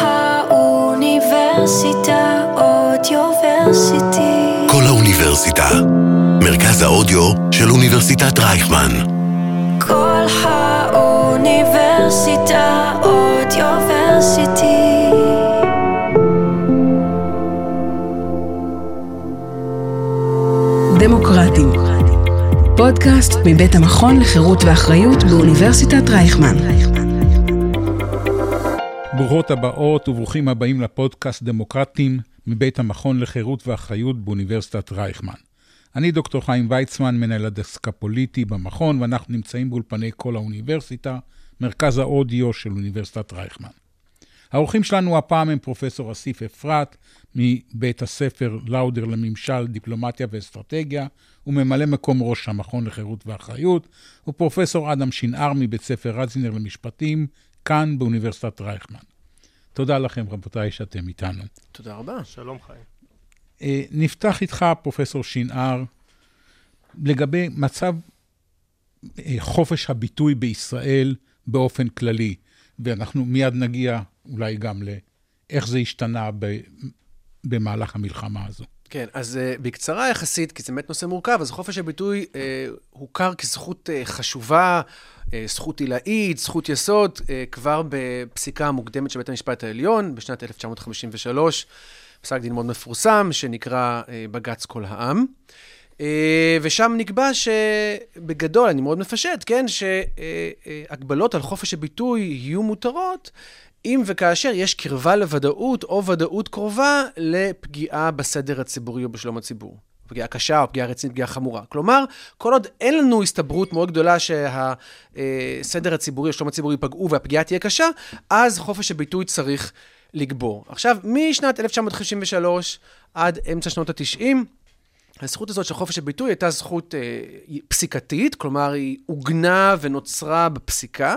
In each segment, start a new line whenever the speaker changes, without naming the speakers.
האוניברסיטה אודיוורסיטי.
כל האוניברסיטה. מרכז האודיו של אוניברסיטת רייכמן.
כל האוניברסיטה אודיוורסיטי.
דמוקרטים. פודקאסט מבית המכון לחירות ואחריות באוניברסיטת רייכמן.
ברוכות הבאות וברוכים הבאים לפודקאסט דמוקרטים מבית המכון לחירות ואחריות באוניברסיטת רייכמן. אני דוקטור חיים ויצמן, מנהל הדסק הפוליטי במכון, ואנחנו נמצאים באולפני כל האוניברסיטה, מרכז האודיו של אוניברסיטת רייכמן. האורחים שלנו הפעם הם פרופסור אסיף אפרת, מבית הספר לאודר לממשל, דיפלומטיה ואסטרטגיה, וממלא מקום ראש המכון לחירות ואחריות, ופרופסור אדם שנער מבית ספר רזינר למשפטים, כאן באוניברסיטת רייכמן. תודה לכם, רבותיי, שאתם איתנו.
תודה רבה.
שלום חיים.
אה, נפתח איתך, פרופסור שנער, לגבי מצב אה, חופש הביטוי בישראל באופן כללי, ואנחנו מיד נגיע אולי גם לאיך זה השתנה ב, במהלך המלחמה הזו.
כן, אז uh, בקצרה יחסית, כי זה באמת נושא מורכב, אז חופש הביטוי uh, הוכר כזכות uh, חשובה, uh, זכות עילאית, זכות יסוד, uh, כבר בפסיקה המוקדמת של בית המשפט העליון, בשנת 1953, פסק דין מאוד מפורסם, שנקרא uh, בג"ץ כל העם. Uh, ושם נקבע שבגדול, אני מאוד מפשט, כן, שהגבלות uh, uh, על חופש הביטוי יהיו מותרות אם וכאשר יש קרבה לוודאות או ודאות קרובה לפגיעה בסדר הציבורי או בשלום הציבור. פגיעה קשה או פגיעה רצינית, פגיעה חמורה. כלומר, כל עוד אין לנו הסתברות מאוד גדולה שהסדר הציבורי או שלום הציבורי ייפגעו והפגיעה תהיה קשה, אז חופש הביטוי צריך לגבור. עכשיו, משנת 1953 עד אמצע שנות ה-90, הזכות הזאת של חופש הביטוי הייתה זכות אה, פסיקתית, כלומר, היא עוגנה ונוצרה בפסיקה.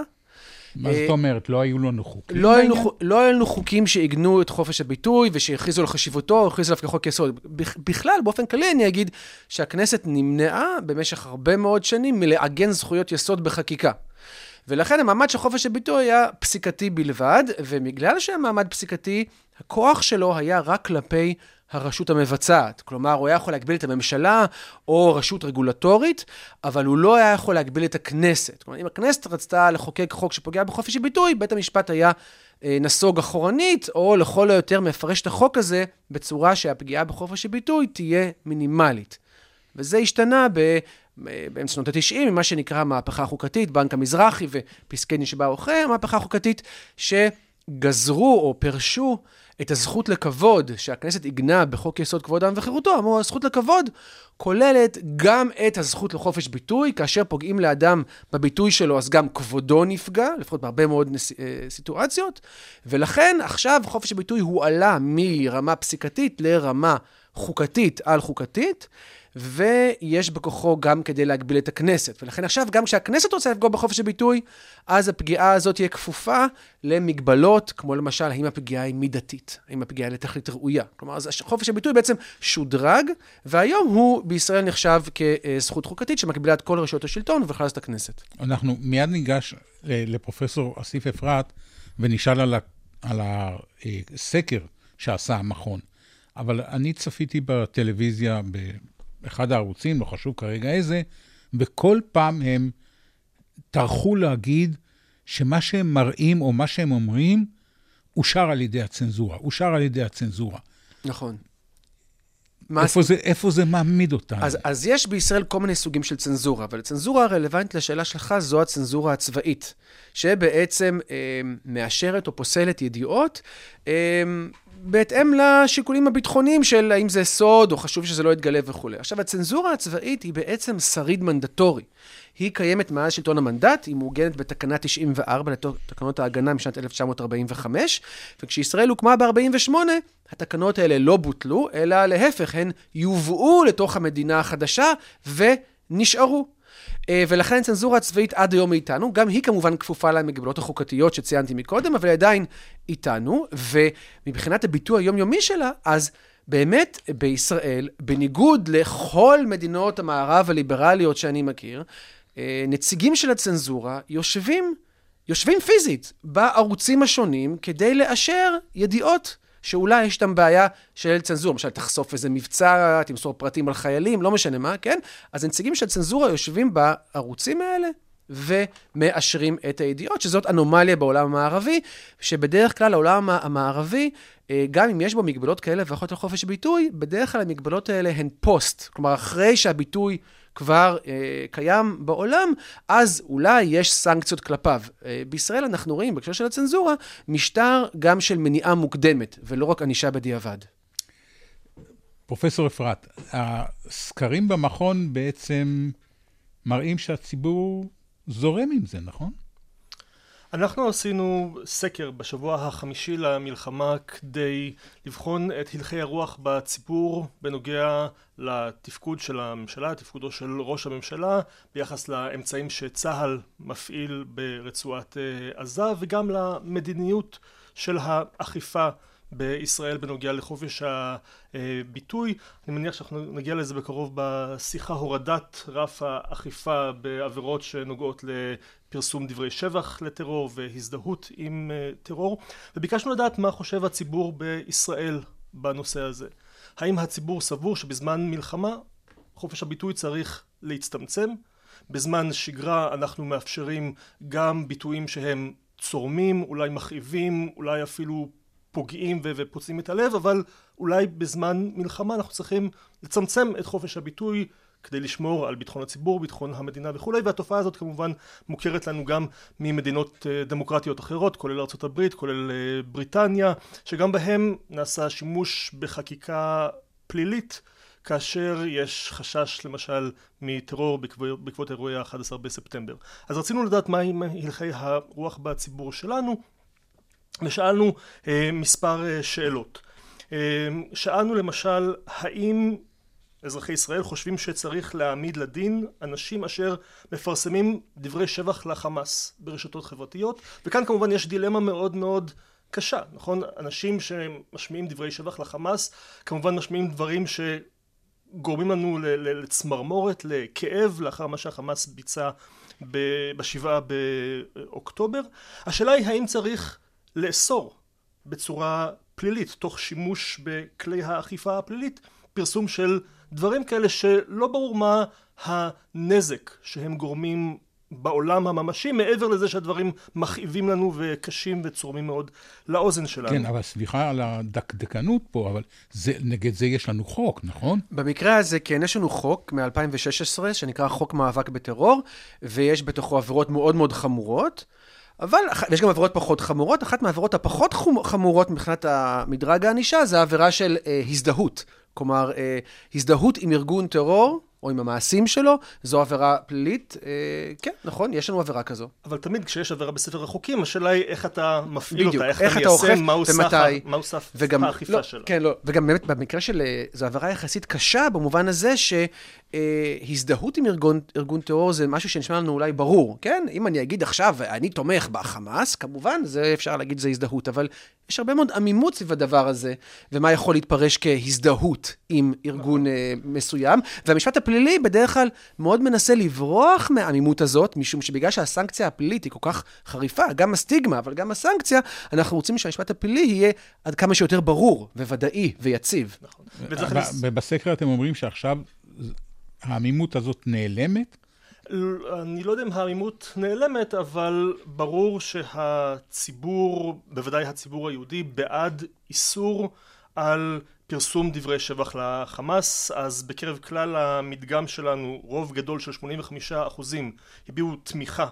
מה זאת אומרת? לא היו לנו חוקים?
לא היו, לנו, לא היו לנו חוקים שעיגנו את חופש הביטוי ושהכריזו על חשיבותו, הכריזו עליו כחוק יסוד. בכלל, באופן כללי אני אגיד שהכנסת נמנעה במשך הרבה מאוד שנים מלעגן זכויות יסוד בחקיקה. ולכן המעמד של חופש הביטוי היה פסיקתי בלבד, ובגלל שהיה מעמד פסיקתי, הכוח שלו היה רק כלפי הרשות המבצעת. כלומר, הוא היה יכול להגביל את הממשלה או רשות רגולטורית, אבל הוא לא היה יכול להגביל את הכנסת. כלומר, אם הכנסת רצתה לחוקק חוק שפוגע בחופש הביטוי, בית המשפט היה אה, נסוג אחורנית, או לכל היותר מפרש את החוק הזה בצורה שהפגיעה בחופש הביטוי תהיה מינימלית. וזה השתנה ב... אה, באמצע שנות ה-90, ממה שנקרא המהפכה החוקתית, בנק המזרחי ופסקי דין שבאו אחרי המהפכה החוקתית, שגזרו או פירשו את הזכות לכבוד שהכנסת עיגנה בחוק יסוד כבוד האדם וחירותו, אמרו, הזכות לכבוד כוללת גם את הזכות לחופש ביטוי, כאשר פוגעים לאדם בביטוי שלו, אז גם כבודו נפגע, לפחות בהרבה מאוד נס... אה, סיטואציות, ולכן עכשיו חופש הביטוי הועלה מרמה פסיקתית לרמה חוקתית על חוקתית. ויש בכוחו גם כדי להגביל את הכנסת. ולכן עכשיו, גם כשהכנסת רוצה לפגוע בחופש הביטוי, אז הפגיעה הזאת תהיה כפופה למגבלות, כמו למשל, האם הפגיעה היא מידתית, האם הפגיעה היא לתכלית ראויה. כלומר, אז חופש הביטוי בעצם שודרג, והיום הוא בישראל נחשב כזכות חוקתית שמגבילה את כל רשויות השלטון, ובכלל את הכנסת.
אנחנו מיד ניגש לפרופסור אסיף אפרת, ונשאל על, ה, על הסקר שעשה המכון. אבל אני צפיתי בטלוויזיה אחד הערוצים, לא חשוב כרגע איזה, וכל פעם הם טרחו להגיד שמה שהם מראים או מה שהם אומרים, אושר על ידי הצנזורה, אושר על ידי הצנזורה.
נכון.
איפה, זה, איפה זה מעמיד אותנו?
אז, אז יש בישראל כל מיני סוגים של צנזורה, אבל הצנזורה הרלוונטית לשאלה שלך זו הצנזורה הצבאית, שבעצם אה, מאשרת או פוסלת ידיעות אה, בהתאם לשיקולים הביטחוניים של האם זה סוד או חשוב שזה לא יתגלה וכולי. עכשיו, הצנזורה הצבאית היא בעצם שריד מנדטורי. היא קיימת מאז שלטון המנדט, היא מעוגנת בתקנה 94 לתקנות ההגנה משנת 1945, וכשישראל הוקמה ב-48, התקנות האלה לא בוטלו, אלא להפך, הן יובאו לתוך המדינה החדשה ונשארו. אה, ולכן הצנזורה הצבאית עד היום איתנו, גם היא כמובן כפופה למגבלות החוקתיות שציינתי מקודם, אבל עדיין איתנו, ומבחינת הביטוי היומיומי שלה, אז באמת בישראל, בניגוד לכל מדינות המערב הליברליות שאני מכיר, נציגים של הצנזורה יושבים יושבים פיזית בערוצים השונים כדי לאשר ידיעות שאולי יש שם בעיה של צנזורה, למשל תחשוף איזה מבצע, תמסור פרטים על חיילים, לא משנה מה, כן? אז הנציגים של צנזורה יושבים בערוצים האלה ומאשרים את הידיעות, שזאת אנומליה בעולם המערבי, שבדרך כלל העולם המערבי, אה, גם אם יש בו מגבלות כאלה ואחרות על חופש ביטוי, בדרך כלל המגבלות האלה הן פוסט. כלומר, אחרי שהביטוי כבר אה, קיים בעולם, אז אולי יש סנקציות כלפיו. אה, בישראל אנחנו רואים, בהקשר של הצנזורה, משטר גם של מניעה מוקדמת, ולא רק ענישה בדיעבד.
פרופסור אפרת, הסקרים במכון בעצם מראים שהציבור זורם עם זה, נכון?
אנחנו עשינו סקר בשבוע החמישי למלחמה כדי לבחון את הלכי הרוח בציבור בנוגע לתפקוד של הממשלה, תפקודו של ראש הממשלה ביחס לאמצעים שצה"ל מפעיל ברצועת אה, עזה וגם למדיניות של האכיפה בישראל בנוגע לחופש הביטוי. אני מניח שאנחנו נגיע לזה בקרוב בשיחה הורדת רף האכיפה בעבירות שנוגעות לפרסום דברי שבח לטרור והזדהות עם אה, טרור וביקשנו לדעת מה חושב הציבור בישראל בנושא הזה. האם הציבור סבור שבזמן מלחמה חופש הביטוי צריך להצטמצם? בזמן שגרה אנחנו מאפשרים גם ביטויים שהם צורמים, אולי מכאיבים, אולי אפילו פוגעים ופוצעים את הלב, אבל אולי בזמן מלחמה אנחנו צריכים לצמצם את חופש הביטוי כדי לשמור על ביטחון הציבור, ביטחון המדינה וכולי, והתופעה הזאת כמובן מוכרת לנו גם ממדינות אה, דמוקרטיות אחרות, כולל ארה"ב, כולל אה, בריטניה, שגם בהם נעשה שימוש בחקיקה פלילית כאשר יש חשש למשל מטרור בעקבות, בעקבות אירועי ה-11 בספטמבר. אז רצינו לדעת מהם הלכי הרוח בציבור שלנו ושאלנו אה, מספר אה, שאלות. אה, שאלנו למשל האם אזרחי ישראל חושבים שצריך להעמיד לדין אנשים אשר מפרסמים דברי שבח לחמאס ברשתות חברתיות. וכאן כמובן יש דילמה מאוד מאוד קשה נכון? אנשים שמשמיעים דברי שבח לחמאס כמובן משמיעים דברים שגורמים לנו לצמרמורת לכאב לאחר מה שהחמאס ביצע בשבעה באוקטובר. השאלה היא האם צריך לאסור בצורה פלילית תוך שימוש בכלי האכיפה הפלילית פרסום של דברים כאלה שלא ברור מה הנזק שהם גורמים בעולם הממשי מעבר לזה שהדברים מכאיבים לנו וקשים וצורמים מאוד לאוזן שלנו.
כן, אבל סליחה על הדקדקנות פה, אבל זה, נגד זה יש לנו חוק, נכון?
במקרה הזה כן, יש לנו חוק מ-2016 שנקרא חוק מאבק בטרור, ויש בתוכו עבירות מאוד מאוד חמורות. אבל יש גם עבירות פחות חמורות, אחת מהעבירות הפחות חמורות מבחינת המדרג הענישה זה העבירה של אה, הזדהות. כלומר, אה, הזדהות עם ארגון טרור, או עם המעשים שלו, זו עבירה פלילית. אה, כן, נכון, יש לנו עבירה כזו.
אבל תמיד כשיש עבירה בספר החוקים, השאלה היא איך אתה מפעיל אותה, איך, איך אתה מיישם, מהו סף האכיפה
לא,
שלה.
כן, לא, וגם באמת במקרה של, אה, זו עבירה יחסית קשה, במובן הזה שהזדהות עם ארגון, ארגון טרור זה משהו שנשמע לנו אולי ברור, כן? אם אני אגיד עכשיו, אני תומך בחמאס, כמובן, זה אפשר להגיד זה הזדהות, אבל יש הרבה מאוד עמימות סביב הדבר הזה, ומה יכול להתפרש כהזדהות עם ארגון נכון. מסוים, והמשפט הפלילי בדרך כלל מאוד מנסה לברוח מהעמימות הזאת, משום שבגלל שהסנקציה הפלילית היא כל כך חריפה, גם הסטיגמה, אבל גם הסנקציה, אנחנו רוצים שהמשפט הפלילי יהיה עד כמה שיותר ברור וודאי ויציב. נכון.
בסקר אתם אומרים שעכשיו העמימות הזאת נעלמת?
אני לא יודע אם העמימות נעלמת, אבל ברור שהציבור, בוודאי הציבור היהודי, בעד איסור על פרסום דברי שבח לחמאס, אז בקרב כלל המדגם שלנו רוב גדול של 85 אחוזים הביעו תמיכה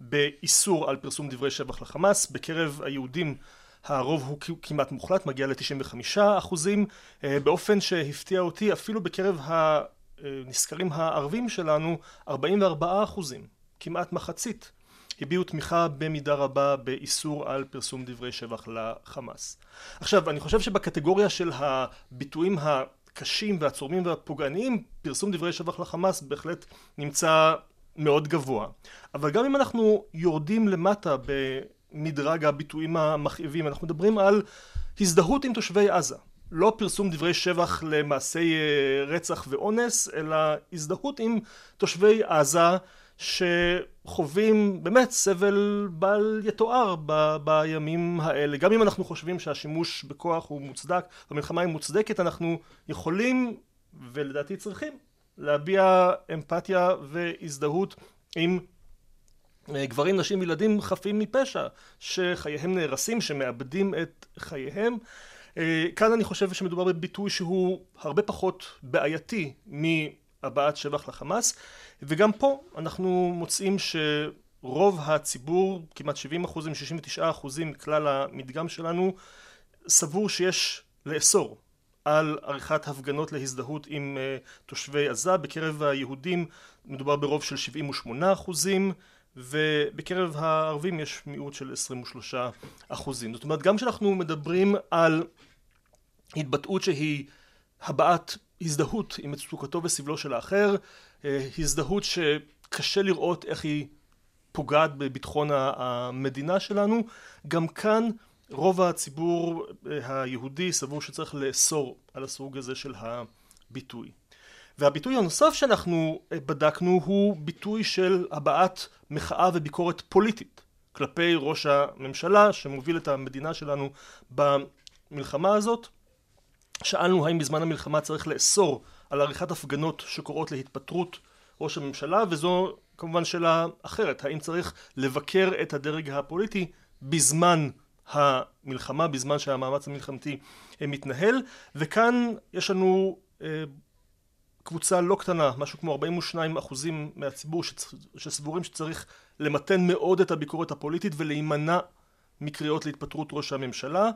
באיסור על פרסום דברי שבח לחמאס, בקרב היהודים הרוב הוא כמעט מוחלט, מגיע ל-95 אחוזים, אה, באופן שהפתיע אותי אפילו בקרב הנסקרים הערבים שלנו 44 אחוזים, כמעט מחצית הביעו תמיכה במידה רבה באיסור על פרסום דברי שבח לחמאס. עכשיו אני חושב שבקטגוריה של הביטויים הקשים והצורמים והפוגעניים פרסום דברי שבח לחמאס בהחלט נמצא מאוד גבוה. אבל גם אם אנחנו יורדים למטה במדרג הביטויים המכאיבים אנחנו מדברים על הזדהות עם תושבי עזה לא פרסום דברי שבח למעשי אה, רצח ואונס אלא הזדהות עם תושבי עזה שחווים באמת סבל בל יתואר ב- בימים האלה. גם אם אנחנו חושבים שהשימוש בכוח הוא מוצדק, המלחמה היא מוצדקת, אנחנו יכולים, ולדעתי צריכים, להביע אמפתיה והזדהות עם אה, גברים, נשים וילדים חפים מפשע, שחייהם נהרסים, שמאבדים את חייהם. אה, כאן אני חושב שמדובר בביטוי שהוא הרבה פחות בעייתי מהבעת שבח לחמאס, וגם פה אנחנו מוצאים שרוב הציבור, כמעט 70 אחוזים, 69 אחוזים מכלל המדגם שלנו, סבור שיש לאסור על עריכת הפגנות להזדהות עם uh, תושבי עזה. בקרב היהודים מדובר ברוב של 78 אחוזים, ובקרב הערבים יש מיעוט של 23 אחוזים. זאת אומרת, גם כשאנחנו מדברים על התבטאות שהיא הבעת הזדהות עם מצוקתו וסבלו של האחר, אה, הזדהות שקשה לראות איך היא פוגעת בביטחון המדינה שלנו, גם כאן רוב הציבור אה, היהודי סבור שצריך לאסור על הסוג הזה של הביטוי. והביטוי הנוסף שאנחנו אה, בדקנו הוא ביטוי של הבעת מחאה וביקורת פוליטית כלפי ראש הממשלה שמוביל את המדינה שלנו במלחמה הזאת. שאלנו האם בזמן המלחמה צריך לאסור על עריכת הפגנות שקוראות להתפטרות ראש הממשלה וזו כמובן שאלה אחרת האם צריך לבקר את הדרג הפוליטי בזמן המלחמה בזמן שהמאמץ המלחמתי אה, מתנהל וכאן יש לנו אה, קבוצה לא קטנה, משהו כמו 42 אחוזים מהציבור שסבורים שצריך למתן מאוד את הביקורת הפוליטית ולהימנע מקריאות להתפטרות ראש הממשלה.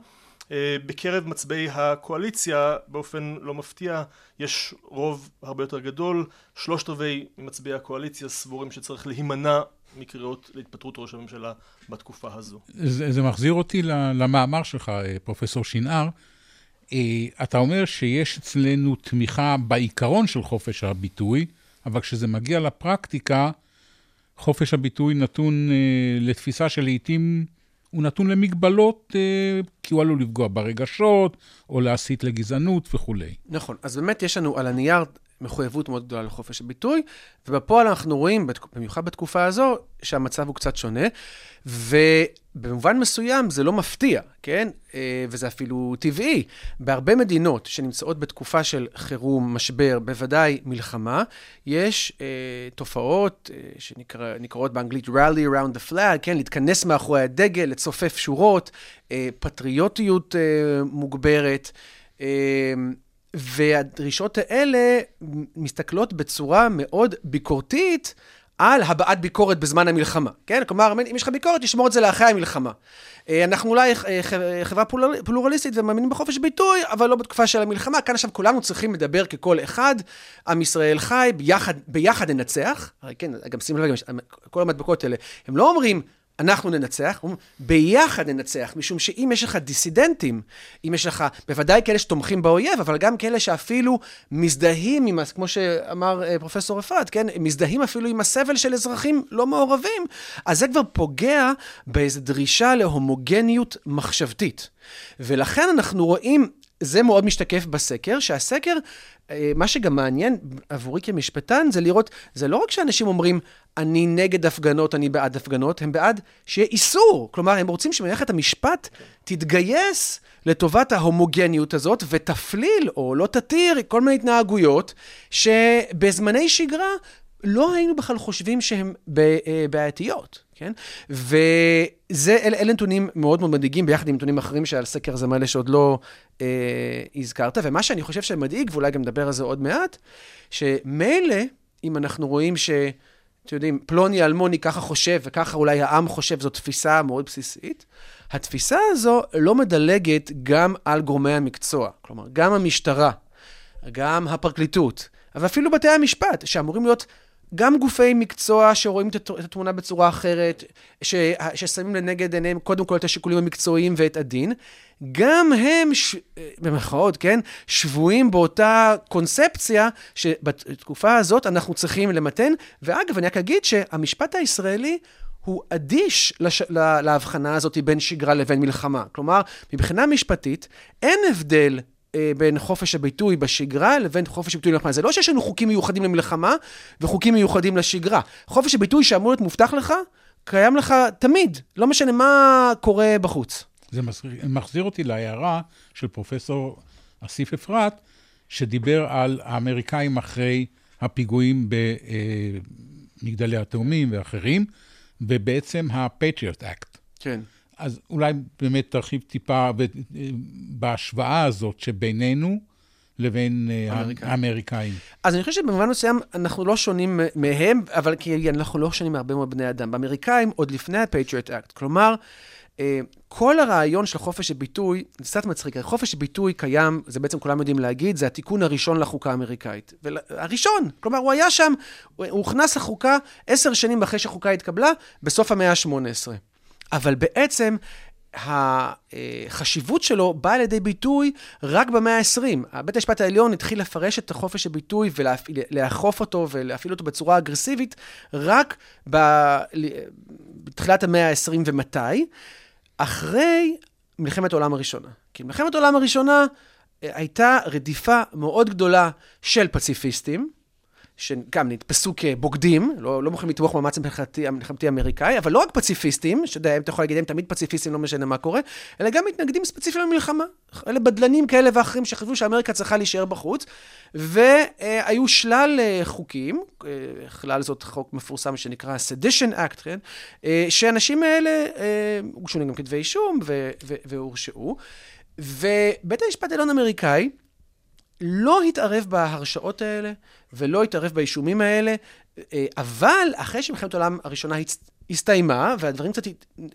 אה, בקרב מצביעי הקואליציה באופן לא מפתיע יש רוב הרבה יותר גדול, שלושת רבעי ממצביעי הקואליציה סבורים שצריך להימנע מקריאות להתפטרות ראש הממשלה בתקופה הזו.
זה, זה מחזיר אותי למאמר שלך, אה, פרופסור שנער. אה, אתה אומר שיש אצלנו תמיכה בעיקרון של חופש הביטוי, אבל כשזה מגיע לפרקטיקה, חופש הביטוי נתון לתפיסה שלעיתים הוא נתון למגבלות, אה, כי הוא עלול לפגוע ברגשות, או להסית לגזענות וכולי.
נכון, אז באמת יש לנו על הנייר מחויבות מאוד גדולה לחופש הביטוי, ובפועל אנחנו רואים, במיוחד בתקופה הזו, שהמצב הוא קצת שונה, ובמובן מסוים זה לא מפתיע, כן? אה, וזה אפילו טבעי. בהרבה מדינות שנמצאות בתקופה של חירום, משבר, בוודאי מלחמה, יש אה, תופעות אה, שנקראות באנגלית rally around the flag, כן? להתכנס מאחורי הדגל, לצופף שורות, אה, פטריוטיות אה, מוגברת. אה, והדרישות האלה מסתכלות בצורה מאוד ביקורתית על הבעת ביקורת בזמן המלחמה, כן? כלומר, אם יש לך ביקורת, תשמור את זה לאחרי המלחמה. אה, אנחנו אולי אה, חברה פלורליסטית ומאמינים בחופש ביטוי, אבל לא בתקופה של המלחמה. כאן עכשיו כולנו צריכים לדבר כקול אחד, עם ישראל חי, ביחד, ביחד ננצח. כן, גם שימו לב, כל המדבקות האלה, הם לא אומרים, אנחנו ננצח, ביחד ננצח, משום שאם יש לך דיסידנטים, אם יש לך, בוודאי כאלה שתומכים באויב, אבל גם כאלה שאפילו מזדהים עם, כמו שאמר אה, פרופסור אפרת, כן, מזדהים אפילו עם הסבל של אזרחים לא מעורבים, אז זה כבר פוגע באיזו דרישה להומוגניות מחשבתית. ולכן אנחנו רואים זה מאוד משתקף בסקר, שהסקר, אה, מה שגם מעניין עבורי כמשפטן, זה לראות, זה לא רק שאנשים אומרים, אני נגד הפגנות, אני בעד הפגנות, הם בעד שיהיה איסור. כלומר, הם רוצים שמערכת המשפט תתגייס לטובת ההומוגניות הזאת ותפליל או לא תתיר כל מיני התנהגויות שבזמני שגרה לא היינו בכלל חושבים שהן אה, בעייתיות, כן? וזה, אלה, אלה נתונים מאוד מאוד מדאיגים, ביחד עם נתונים אחרים שעל סקר זה מלא שעוד לא אה, הזכרת. ומה שאני חושב שמדאיג, ואולי גם נדבר על זה עוד מעט, שמילא, אם אנחנו רואים ש... אתם יודעים, פלוני אלמוני ככה חושב, וככה אולי העם חושב, זו תפיסה מאוד בסיסית. התפיסה הזו לא מדלגת גם על גורמי המקצוע. כלומר, גם המשטרה, גם הפרקליטות, אבל אפילו בתי המשפט, שאמורים להיות גם גופי מקצוע שרואים את התמונה בצורה אחרת, ש, ששמים לנגד עיניהם קודם כל את השיקולים המקצועיים ואת הדין, גם הם, ש... במרכאות, כן, שבויים באותה קונספציה שבתקופה הזאת אנחנו צריכים למתן. ואגב, אני רק אגיד שהמשפט הישראלי הוא אדיש לש... להבחנה הזאת בין שגרה לבין מלחמה. כלומר, מבחינה משפטית, אין הבדל בין חופש הביטוי בשגרה לבין חופש הביטוי למלחמה. זה לא שיש לנו חוקים מיוחדים למלחמה וחוקים מיוחדים לשגרה. חופש הביטוי שאמור להיות מובטח לך, קיים לך תמיד, לא משנה מה קורה בחוץ.
זה מחזיר, מחזיר אותי להערה של פרופסור אסיף אפרת, שדיבר על האמריקאים אחרי הפיגועים במגדלי התאומים ואחרים, ובעצם ה-Patriot Act.
כן.
אז אולי באמת תרחיב טיפה בהשוואה הזאת שבינינו לבין אה,
האמריקאים. אז אני חושב שבמובן מסוים אנחנו לא שונים מהם, אבל כי אנחנו לא שונים מהרבה מאוד בני אדם. באמריקאים, עוד לפני ה-Patriot Act, כלומר, אה, כל הרעיון של חופש הביטוי, זה קצת מצחיק, חופש הביטוי קיים, זה בעצם כולם יודעים להגיד, זה התיקון הראשון לחוקה האמריקאית. ול- הראשון, כלומר, הוא היה שם, הוא הוכנס לחוקה עשר שנים אחרי שהחוקה התקבלה, בסוף המאה ה-18. אבל בעצם, החשיבות שלו באה לידי ביטוי רק במאה ה-20. בית המשפט העליון התחיל לפרש את חופש הביטוי ולאכוף אותו ולהפעיל אותו בצורה אגרסיבית רק ב- בתחילת המאה ה-20 ומתי? אחרי מלחמת העולם הראשונה. כי מלחמת העולם הראשונה אה, הייתה רדיפה מאוד גדולה של פציפיסטים, שגם נתפסו כבוגדים, לא, לא מוכנים לתמוך במאמץ המלחמתי האמריקאי, אבל לא רק פציפיסטים, שאתה יודע, אתה יכול להגיד, הם תמיד פציפיסטים, לא משנה מה קורה, אלא גם מתנגדים ספציפיים למלחמה. אלה בדלנים כאלה ואחרים שחשבו שאמריקה צריכה להישאר בחוץ, והיו שלל אה, חוקים, אה, בכלל זאת חוק מפורסם שנקרא Sedition Act, כן? אה, שהאנשים האלה, הוגשו גם כתבי אישום והורשעו. ובית המשפט העליון האמריקאי, לא התערב בהרשאות האלה ולא התערב באישומים האלה, אה, אבל אחרי שמלחמת העולם הראשונה הסתיימה והדברים קצת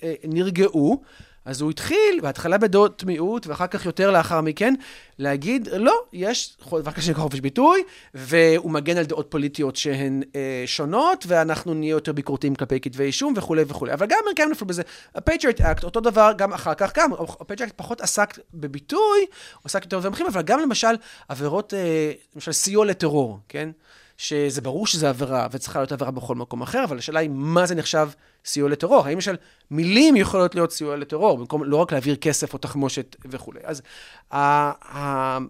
אה, נרגעו, אז הוא התחיל, בהתחלה בדעות מיעוט, ואחר כך יותר לאחר מכן, להגיד, לא, יש דבר כזה שנקרא חופש ביטוי, והוא מגן על דעות פוליטיות שהן אה, שונות, ואנחנו נהיה יותר ביקורתיים כלפי כתבי אישום וכולי וכולי. אבל גם האמריקאים נפלו בזה. ה-Patriot Act, אותו דבר גם אחר כך, גם, ה-Patriot Act פחות עסק בביטוי, עסק יותר במחים, אבל גם למשל עבירות, אה, למשל סיוע לטרור, כן? שזה ברור שזה עבירה, וצריכה להיות עבירה בכל מקום אחר, אבל השאלה היא, מה זה נחשב סיוע לטרור? האם למשל מילים יכולות להיות סיוע לטרור, במקום לא רק להעביר כסף או תחמושת וכולי. אז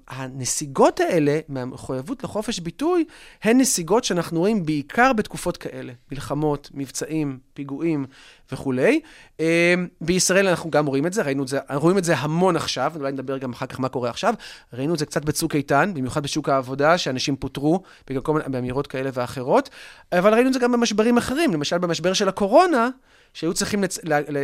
הנסיגות האלה מהמחויבות לחופש ביטוי, הן נסיגות שאנחנו רואים בעיקר בתקופות כאלה, מלחמות, מבצעים, פיגועים וכולי. אה, בישראל אנחנו גם רואים את זה, ראינו את זה, רואים את זה המון עכשיו, אולי נדבר גם אחר כך מה קורה עכשיו. ראינו את זה קצת בצוק איתן, במיוחד בשוק העבודה, שאנשים פוטרו בגלל כל מיני אמירות כאלה ואחרות, אבל ראינו את זה גם במשברים אחרים, למשל במשבר של הקורונה, שהיו צריכים לצ... ל... ל...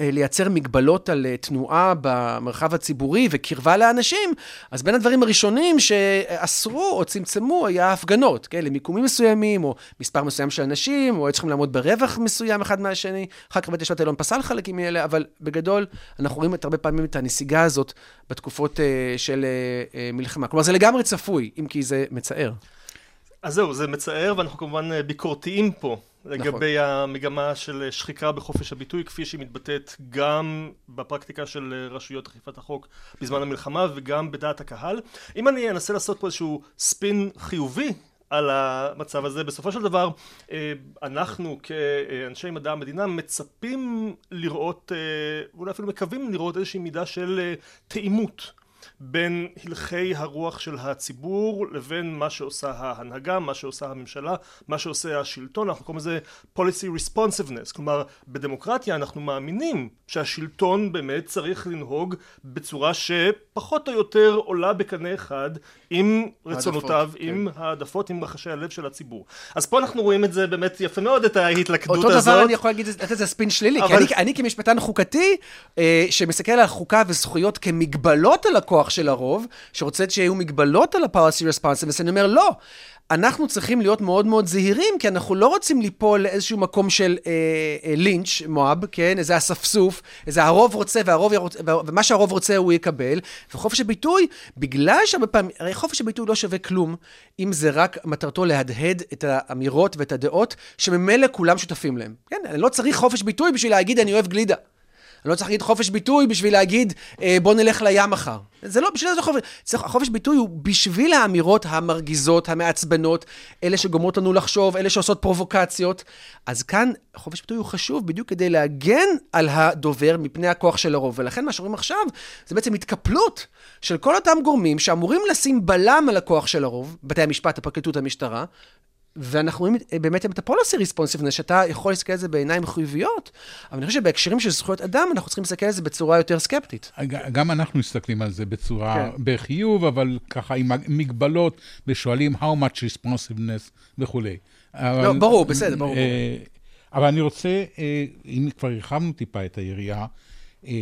אה, לייצר מגבלות על אה, תנועה במרחב הציבורי וקרבה לאנשים, אז בין הדברים הראשונים שאסרו או צמצמו היה הפגנות, כן, למיקומים מסוימים, או מספר מסוים של אנשים, או היו צריכים לעמוד ברווח מסוים אחד מהשני. אחר כך בית המשפט העליון פסל חלקים מאלה, אבל בגדול, אנחנו רואים את הרבה פעמים את הנסיגה הזאת בתקופות אה, של מלחמה. כלומר, זה לגמרי צפוי, אם כי זה מצער.
אז זהו, זה מצער, ואנחנו כמובן ביקורתיים פה לגבי המגמה של שחיקה בחופש הביטוי, כפי שהיא מתבטאת גם בפרקטיקה של רשויות אכיפת החוק בזמן המלחמה וגם בדעת הקהל. אם אני אנסה לעשות פה איזשהו ספין חיובי על המצב הזה, בסופו של דבר אה, אנחנו כאנשי מדע המדינה מצפים לראות, אה, אולי אפילו מקווים לראות איזושהי מידה של אה, תאימות. בין הלכי הרוח של הציבור לבין מה שעושה ההנהגה, מה שעושה הממשלה, מה שעושה השלטון, אנחנו קוראים לזה policy responsiveness, כלומר בדמוקרטיה אנחנו מאמינים שהשלטון באמת צריך לנהוג בצורה שפחות או יותר עולה בקנה אחד עם רצונותיו,
כן.
עם העדפות, עם רחשי הלב של הציבור. אז פה אנחנו רואים את זה באמת יפה מאוד, את ההתלכדות
אותו
הזאת.
דבר אני יכול להגיד, לתת לזה ספין שלילי, כי
אבל-
אני, אני כמשפטן חוקתי, אה, שמסתכל על חוקה וזכויות כמגבלות על הכוח של הרוב, שרוצה שיהיו מגבלות על ה-policy responsiveness, אני אומר, לא. אנחנו צריכים להיות מאוד מאוד זהירים, כי אנחנו לא רוצים ליפול לאיזשהו מקום של אה, אה, לינץ', מואב, כן? איזה אספסוף, איזה הרוב רוצה והרוב ירוצ... ומה שהרוב רוצה הוא יקבל. וחופש הביטוי, בגלל שהרבה פעמים, הרי חופש הביטוי לא שווה כלום, אם זה רק מטרתו להדהד את האמירות ואת הדעות, שממילא כולם שותפים להם. כן? אני לא צריך חופש ביטוי בשביל להגיד אני אוהב גלידה. אני לא צריך להגיד חופש ביטוי בשביל להגיד, אה, בוא נלך לים מחר. זה לא, בשביל זה חופש, צריך, חופש ביטוי הוא בשביל האמירות המרגיזות, המעצבנות, אלה שגומרות לנו לחשוב, אלה שעושות פרובוקציות. אז כאן חופש ביטוי הוא חשוב בדיוק כדי להגן על הדובר מפני הכוח של הרוב. ולכן מה שרואים עכשיו זה בעצם התקפלות של כל אותם גורמים שאמורים לשים בלם על הכוח של הרוב, בתי המשפט, הפרקליטות, המשטרה, ואנחנו רואים אה, באמת את הפוליסי ריספונסיבנס, שאתה יכול להסתכל על זה בעיניים חיוביות, אבל אני חושב שבהקשרים של זכויות אדם, אנחנו צריכים להסתכל על זה בצורה יותר סקפטית.
גם אנחנו מסתכלים על זה בצורה, כן. בחיוב, אבל ככה עם מגבלות, ושואלים how much responsiveness וכולי.
לא, ברור, בסדר, ברור. אה,
אבל אני רוצה, אה, אם כבר הרחבנו טיפה את היריעה,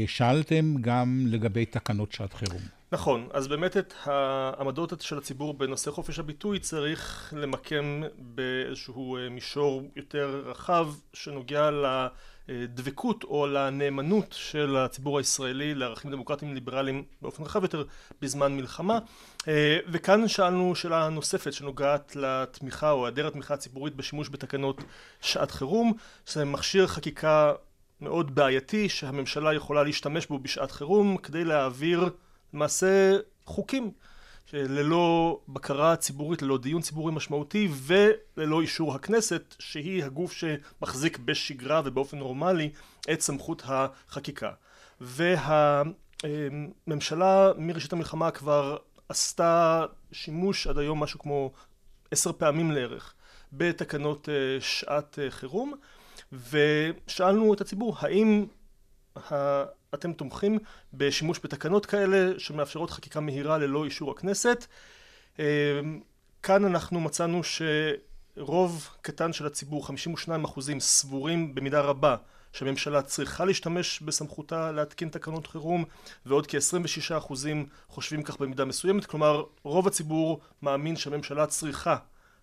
שאלתם גם לגבי תקנות שעת חירום.
נכון, אז באמת את העמדות של הציבור בנושא חופש הביטוי צריך למקם באיזשהו אה, מישור יותר רחב שנוגע לדבקות או לנאמנות של הציבור הישראלי לערכים דמוקרטיים ליברליים באופן רחב יותר בזמן מלחמה. אה, וכאן שאלנו שאלה נוספת שנוגעת לתמיכה או היעדר התמיכה הציבורית בשימוש בתקנות שעת חירום. שזה מכשיר חקיקה מאוד בעייתי שהממשלה יכולה להשתמש בו בשעת חירום כדי להעביר למעשה חוקים ללא בקרה ציבורית, ללא דיון ציבורי משמעותי וללא אישור הכנסת שהיא הגוף שמחזיק בשגרה ובאופן נורמלי את סמכות החקיקה. והממשלה מראשית המלחמה כבר עשתה שימוש עד היום משהו כמו עשר פעמים לערך בתקנות אה, שעת אה, חירום ושאלנו את הציבור האם אתם תומכים בשימוש בתקנות כאלה שמאפשרות חקיקה מהירה ללא אישור הכנסת. אמ, כאן אנחנו מצאנו שרוב קטן של הציבור, 52 אחוזים, סבורים במידה רבה שהממשלה צריכה להשתמש בסמכותה להתקין תקנות חירום ועוד כ-26 אחוזים חושבים כך במידה מסוימת כלומר רוב הציבור מאמין שהממשלה צריכה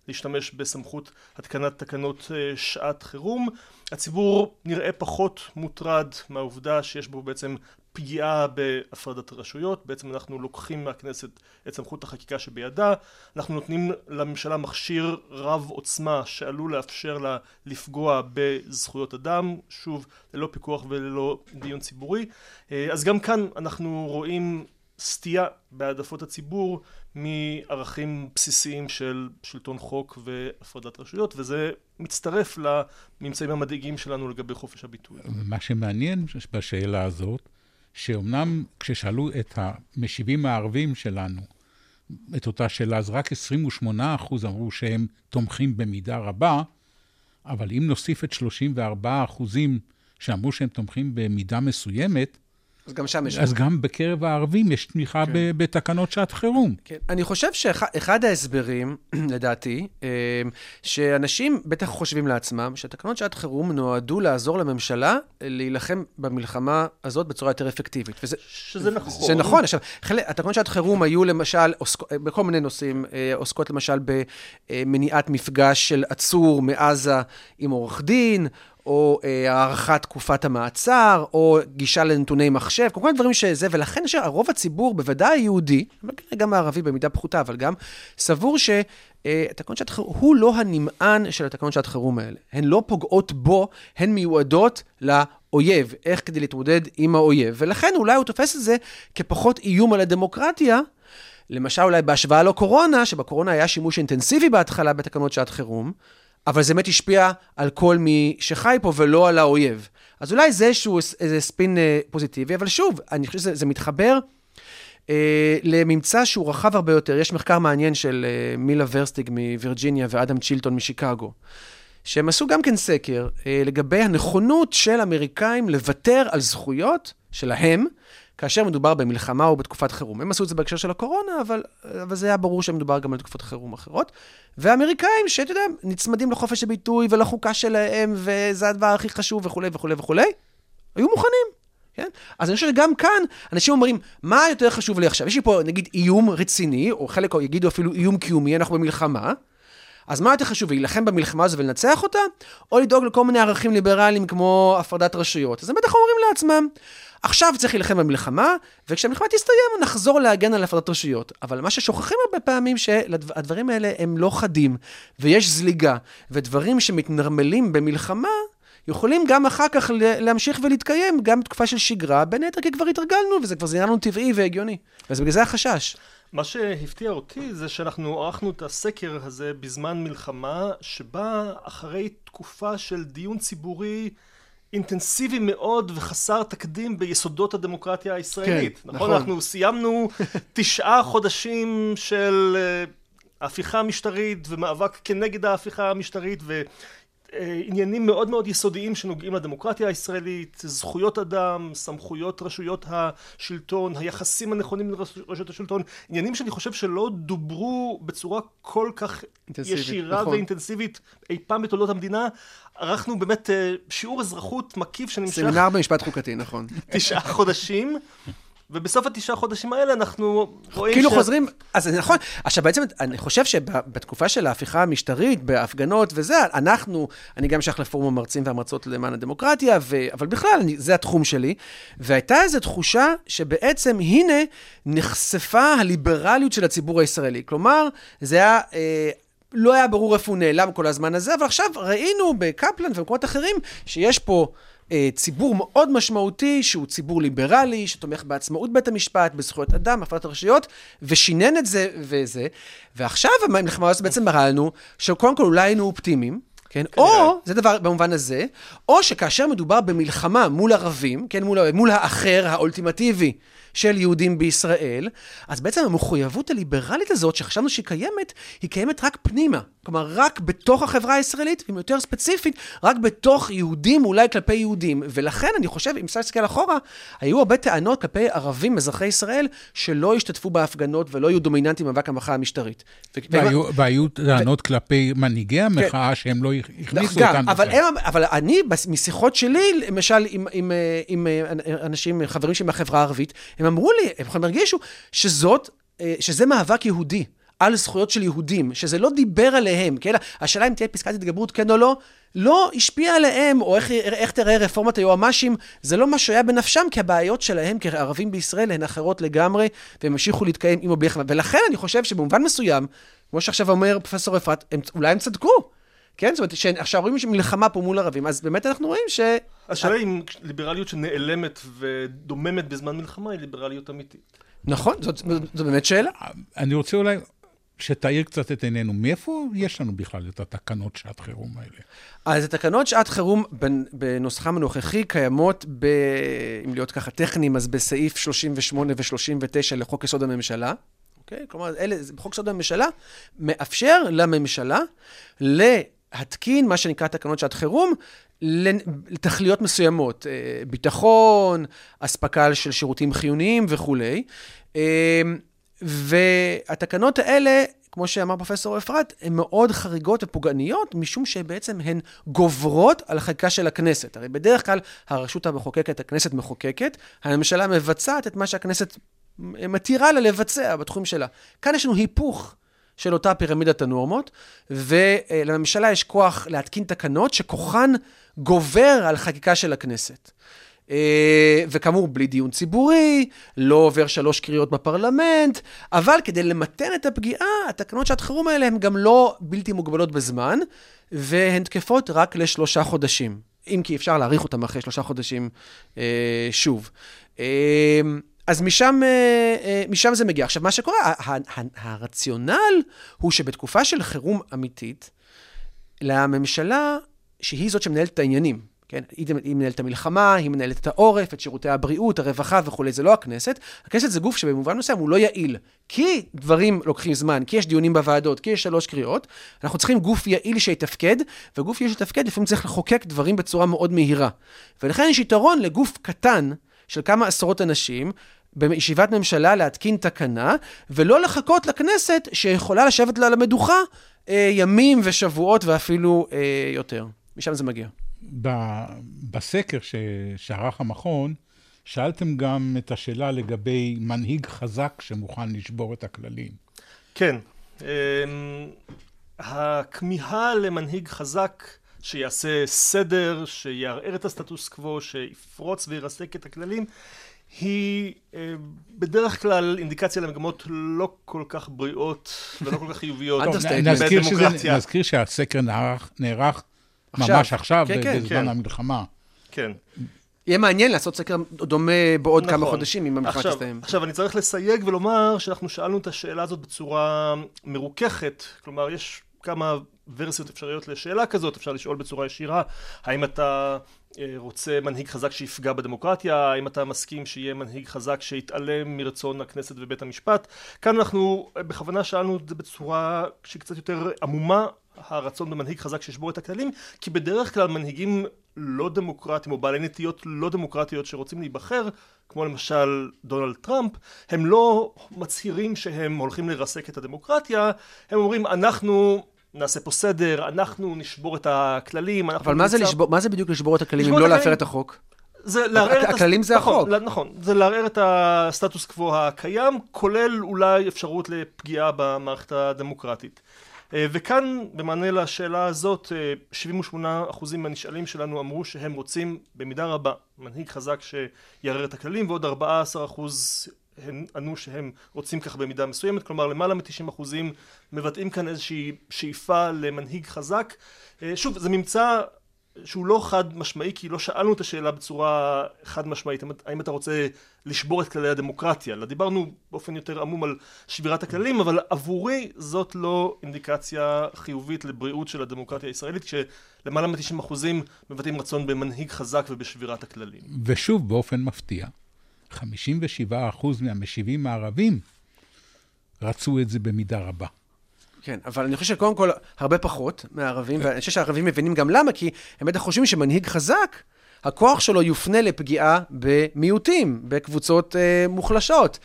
להשתמש בסמכות התקנת תקנות אה, שעת חירום. הציבור נראה פחות מוטרד מהעובדה שיש בו בעצם פגיעה בהפרדת הרשויות, בעצם אנחנו לוקחים מהכנסת את סמכות החקיקה שבידה, אנחנו נותנים לממשלה מכשיר רב עוצמה שעלול לאפשר לה לפגוע בזכויות אדם, שוב ללא פיקוח וללא דיון ציבורי, אה, אז גם כאן אנחנו רואים סטייה בהעדפות הציבור מערכים בסיסיים של שלטון חוק והפרדת רשויות וזה מצטרף לממצאים המדאיגים שלנו לגבי חופש הביטוי.
מה שמעניין בשאלה הזאת, שאומנם כששאלו את המשיבים הערבים שלנו את אותה שאלה, אז רק 28 אחוז אמרו שהם תומכים במידה רבה, אבל אם נוסיף את 34 אחוזים שאמרו שהם תומכים במידה מסוימת,
אז גם שם יש...
אז גם בקרב הערבים יש תמיכה כן. בתקנות שעת חירום.
כן. אני חושב שאחד ההסברים, לדעתי, אה, שאנשים בטח חושבים לעצמם, שתקנות שעת חירום נועדו לעזור לממשלה להילחם במלחמה הזאת בצורה יותר אפקטיבית.
וזה, שזה נכון.
זה נכון. עכשיו, חלק, התקנות שעת חירום היו למשל, עוסק, בכל מיני נושאים, אה, עוסקות למשל במניעת מפגש של עצור מעזה עם עורך דין, או אה, הארכת תקופת המעצר, או גישה לנתוני מחשב, כל מיני דברים שזה, ולכן שרוב הציבור, בוודאי היהודי, גם הערבי במידה פחותה, אבל גם, סבור שתקנות שעת חירום, הוא לא הנמען של התקנות שעת חירום האלה. הן לא פוגעות בו, הן מיועדות לאויב, איך כדי להתמודד עם האויב. ולכן אולי הוא תופס את זה כפחות איום על הדמוקרטיה, למשל אולי בהשוואה לקורונה, שבקורונה היה שימוש אינטנסיבי בהתחלה בתקנות שעת חירום, אבל זה באמת השפיע על כל מי שחי פה ולא על האויב. אז אולי זה איזשהו איזה ספין אה, פוזיטיבי, אבל שוב, אני חושב שזה מתחבר אה, לממצא שהוא רחב הרבה יותר. יש מחקר מעניין של אה, מילה ורסטיג מווירג'יניה ואדם צ'ילטון משיקגו, שהם עשו גם כן סקר אה, לגבי הנכונות של אמריקאים לוותר על זכויות שלהם, כאשר מדובר במלחמה או בתקופת חירום. הם עשו את זה בהקשר של הקורונה, אבל, אבל זה היה ברור שמדובר גם על תקופות חירום אחרות. והאמריקאים, שאתה יודע, נצמדים לחופש הביטוי ולחוקה שלהם, וזה הדבר הכי חשוב וכולי וכולי וכולי, היו מוכנים. כן? אז אני חושב שגם כאן, אנשים אומרים, מה יותר חשוב לי עכשיו? יש לי פה, נגיד, איום רציני, או חלק יגידו אפילו איום קיומי, אנחנו במלחמה. אז מה יותר חשוב, להילחם במלחמה הזו ולנצח אותה, או לדאוג לכל מיני ערכים ליברליים כמו הפרדת רשויות? אז הם בטח אומרים לעצמם, עכשיו צריך להילחם במלחמה, וכשהמלחמה תסתיים נחזור להגן על הפרדת רשויות. אבל מה ששוכחים הרבה פעמים, שהדברים האלה הם לא חדים, ויש זליגה, ודברים שמתנרמלים במלחמה, יכולים גם אחר כך להמשיך ולהתקיים, גם בתקופה של שגרה, בין היתר כי כבר התרגלנו, וזה כבר נראה לנו טבעי והגיוני. אז בגלל זה החשש.
מה שהפתיע אותי זה שאנחנו ערכנו את הסקר הזה בזמן מלחמה, שבה אחרי תקופה של דיון ציבורי אינטנסיבי מאוד וחסר תקדים ביסודות הדמוקרטיה הישראלית.
כן,
נכון?
נכון.
אנחנו סיימנו תשעה חודשים של אה, הפיכה משטרית ומאבק כנגד ההפיכה המשטרית ו... אה, עניינים מאוד מאוד יסודיים שנוגעים לדמוקרטיה הישראלית, זכויות אדם, סמכויות רשויות השלטון, היחסים הנכונים לרשויות השלטון, עניינים שאני חושב שלא דוברו בצורה כל כך
אינטנסיבית,
ישירה
נכון.
ואינטנסיבית אי פעם בתולדות המדינה. ערכנו באמת אה, שיעור אזרחות מקיף שנמשך
סמינר במשפט חוקתי, נכון.
תשעה חודשים, ובסוף התשעה חודשים האלה אנחנו רואים
כאילו
ש-
חוזרים, אז זה נכון. עכשיו בעצם, אני חושב שבתקופה של ההפיכה המשטרית, בהפגנות וזה, אנחנו, אני גם שייך לפורום המרצים והמרצות למען הדמוקרטיה, ו, אבל בכלל, אני, זה התחום שלי, והייתה איזו תחושה שבעצם, הנה, נחשפה הליברליות של הציבור הישראלי. כלומר, זה היה... אה, לא היה ברור איפה הוא נעלם כל הזמן הזה, אבל עכשיו ראינו בקפלן ובמקומות אחרים שיש פה ציבור מאוד משמעותי, שהוא ציבור ליברלי, שתומך בעצמאות בית המשפט, בזכויות אדם, הפרדת הרשויות, ושינן את זה וזה. ועכשיו המלחמה הזאת בעצם מראה לנו שקודם כל אולי היינו אופטימיים. כן? או, זה דבר במובן הזה, או שכאשר מדובר במלחמה מול ערבים, כן? מול, מול האחר, האולטימטיבי של יהודים בישראל, אז בעצם המחויבות הליברלית הזאת, שחשבנו שהיא קיימת, היא קיימת רק פנימה. כלומר, רק בתוך החברה הישראלית, אם יותר ספציפית, רק בתוך יהודים, אולי כלפי יהודים. ולכן, אני חושב, אם אפשר להסתכל אחורה, היו הרבה טענות כלפי ערבים, אזרחי ישראל, שלא השתתפו בהפגנות ולא היו דומיננטיים במאבק המחאה המשטרית. ו-
והיו, והיו טענות כלפי מנהיגי המחאה שהם לא הכניסו
כן. גם,
אותם.
אבל. הם, אבל אני, משיחות שלי, למשל, עם, עם, אה, עם אה, אנשים, חברים שלי מהחברה הערבית, הם אמרו לי, הם הרגישו, שזאת, אה, שזה מאבק יהודי. על זכויות של יהודים, שזה לא דיבר עליהם, כן? השאלה אם תהיה פסקת התגברות, כן או לא, לא השפיע עליהם, או איך, איך תראה רפורמת היועמ"שים, זה לא מה שהיה בנפשם, כי הבעיות שלהם כערבים בישראל הן אחרות לגמרי, והם המשיכו להתקיים עם או בלי. ולכן אני חושב שבמובן מסוים, כמו שעכשיו אומר פרופסור אפרת, אולי הם צדקו. כן? זאת אומרת, שעכשיו רואים מלחמה פה מול ערבים, אז באמת אנחנו רואים ש...
השאלה אם ליברליות שנעלמת ודוממת בזמן מלחמה היא ליברליות אמיתית.
נכון, זאת באמת שאלה.
אני רוצה אולי שתאיר קצת את עינינו. מאיפה יש לנו בכלל את התקנות שעת חירום האלה?
אז התקנות שעת חירום בנ- בנוסחם הנוכחי קיימות, ב... אם להיות ככה טכניים, אז בסעיף 38 ו-39 לחוק יסוד הממשלה. אוקיי? כלומר, אלה, זה- חוק יסוד הממשלה מאפשר לממשלה להתקין מה שנקרא תקנות שעת חירום לתכליות מסוימות, אה, ביטחון, אספקה של שירותים חיוניים וכולי. אה, והתקנות האלה, כמו שאמר פרופסור אפרת, הן מאוד חריגות ופוגעניות, משום שבעצם הן גוברות על החקיקה של הכנסת. הרי בדרך כלל הרשות המחוקקת, הכנסת מחוקקת, הממשלה מבצעת את מה שהכנסת מתירה לה לבצע בתחום שלה. כאן יש לנו היפוך של אותה פירמידת הנורמות, ולממשלה יש כוח להתקין תקנות שכוחן גובר על חקיקה של הכנסת. אה, וכאמור, בלי דיון ציבורי, לא עובר שלוש קריאות בפרלמנט, אבל כדי למתן את הפגיעה, התקנות שעת חירום האלה הן גם לא בלתי מוגבלות בזמן, והן תקפות רק לשלושה חודשים. אם כי אפשר להאריך אותם אחרי שלושה חודשים אה, שוב. אה, אז משם, אה, אה, משם זה מגיע. עכשיו, מה שקורה, הרציונל הוא שבתקופה של חירום אמיתית, לממשלה, שהיא זאת שמנהלת את העניינים, כן? היא מנהלת את המלחמה, היא מנהלת את העורף, את שירותי הבריאות, הרווחה וכולי, זה לא הכנסת. הכנסת זה גוף שבמובן מסוים הוא לא יעיל. כי דברים לוקחים זמן, כי יש דיונים בוועדות, כי יש שלוש קריאות, אנחנו צריכים גוף יעיל שיתפקד, וגוף יעיל שיתפקד לפעמים צריך לחוקק דברים בצורה מאוד מהירה. ולכן יש יתרון לגוף קטן של כמה עשרות אנשים, בישיבת ממשלה להתקין תקנה, ולא לחכות לכנסת שיכולה לשבת לה על המדוכה אה, ימים ושבועות ואפילו אה, יותר. משם זה מגיע.
ב- בסקר ש- שערך המכון, שאלתם גם את השאלה לגבי מנהיג חזק שמוכן לשבור את הכללים.
כן. אמ, הכמיהה למנהיג חזק שיעשה סדר, שיערער את הסטטוס קוו, שיפרוץ וירסק את הכללים, היא אה, בדרך כלל אינדיקציה למגמות לא כל כך בריאות ולא כל כך חיוביות.
נזכיר, שזה. נזכיר שהסקר נערך, נערך ממש עכשיו,
כן, כן.
בזמן
כן.
המלחמה.
כן.
יהיה מעניין לעשות סקר דומה בעוד כמה
נכון.
חודשים, אם המלחמה תסתיים.
עכשיו, אני צריך לסייג ולומר שאנחנו שאלנו את השאלה הזאת בצורה מרוככת. כלומר, יש כמה ורסיות אפשריות לשאלה כזאת. אפשר לשאול בצורה ישירה, האם אתה אה, רוצה מנהיג חזק שיפגע בדמוקרטיה? האם אתה מסכים שיהיה מנהיג חזק שיתעלם מרצון הכנסת ובית המשפט? כאן אנחנו אה, בכוונה שאלנו את זה בצורה שהיא קצת יותר עמומה. הרצון במנהיג חזק שישבור את הכללים, כי בדרך כלל מנהיגים לא דמוקרטיים או בעלי נטיות לא דמוקרטיות שרוצים להיבחר, כמו למשל דונלד טראמפ, הם לא מצהירים שהם הולכים לרסק את הדמוקרטיה, הם אומרים אנחנו נעשה פה סדר, אנחנו נשבור את הכללים,
אבל מה זה,
נמצא-
לשבור, מה זה בדיוק לשבור את הכללים אם לא להפר. את החוק?
זה לערער את
הכללים זה
נכון,
החוק.
נכון, זה לערער את הסטטוס קוו הקיים, כולל אולי אפשרות לפגיעה במערכת הדמוקרטית. אה, וכאן, במענה לשאלה הזאת, אה, 78% מהנשאלים שלנו אמרו שהם רוצים במידה רבה מנהיג חזק שיערער את הכללים, ועוד 14% הם ענו שהם רוצים כך במידה מסוימת, כלומר למעלה מ-90% מבטאים כאן איזושהי שאיפה למנהיג חזק. אה, שוב, זה ממצא שהוא לא חד משמעי, כי לא שאלנו את השאלה בצורה חד משמעית, האם- אתה רוצה לשבור את כללי הדמוקרטיה, אלא דיברנו באופן יותר עמום על שבירת הכללים, אבל עבורי זאת לא אינדיקציה חיובית לבריאות של הדמוקרטיה הישראלית, כשלמעלה מ-90% מבטאים רצון במנהיג חזק ובשבירת הכללים.
ושוב, באופן מפתיע, 57% מהמשיבים הערבים רצו את זה במידה רבה.
כן, אבל אני חושב שקודם כל, הרבה פחות מהערבים, ואני חושב שהערבים מבינים גם למה, כי הם בטח חושבים שמנהיג חזק, הכוח שלו יופנה לפגיעה במיעוטים, בקבוצות אה, מוחלשות.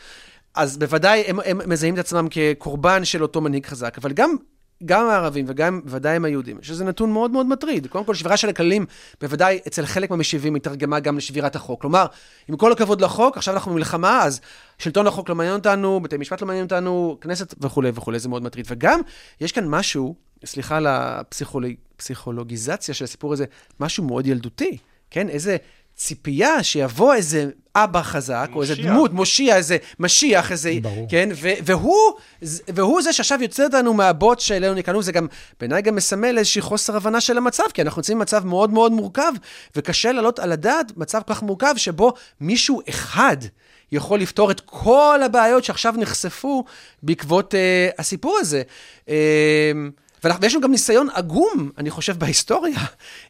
אז בוודאי הם, הם מזהים את עצמם כקורבן של אותו מנהיג חזק, אבל גם... גם הערבים וגם בוודאי עם היהודים, שזה נתון מאוד מאוד מטריד. קודם כל, שבירה של הכללים, בוודאי אצל חלק מהמשיבים התרגמה גם לשבירת החוק. כלומר, עם כל הכבוד לחוק, עכשיו אנחנו במלחמה, אז שלטון החוק לא מעניין אותנו, בתי משפט לא מעניין אותנו, כנסת וכולי וכולי, זה מאוד מטריד. וגם, יש כאן משהו, סליחה על הפסיכולוגיזציה של הסיפור הזה, משהו מאוד ילדותי, כן? איזה ציפייה שיבוא איזה אבא חזק, או איזה
מושיע.
דמות, מושיע, איזה משיח, איזה...
ברור.
כן? ו- והוא, והוא זה שעכשיו יוצא אותנו מהבוט שאלינו נקלענו, זה גם, בעיניי גם מסמל איזושהי חוסר הבנה של המצב, כי אנחנו נמצאים במצב מאוד מאוד מורכב, וקשה להעלות על הדעת מצב כל כך מורכב, שבו מישהו אחד יכול לפתור את כל הבעיות שעכשיו נחשפו בעקבות אה, הסיפור הזה. אה, ויש לנו גם ניסיון עגום, אני חושב, בהיסטוריה,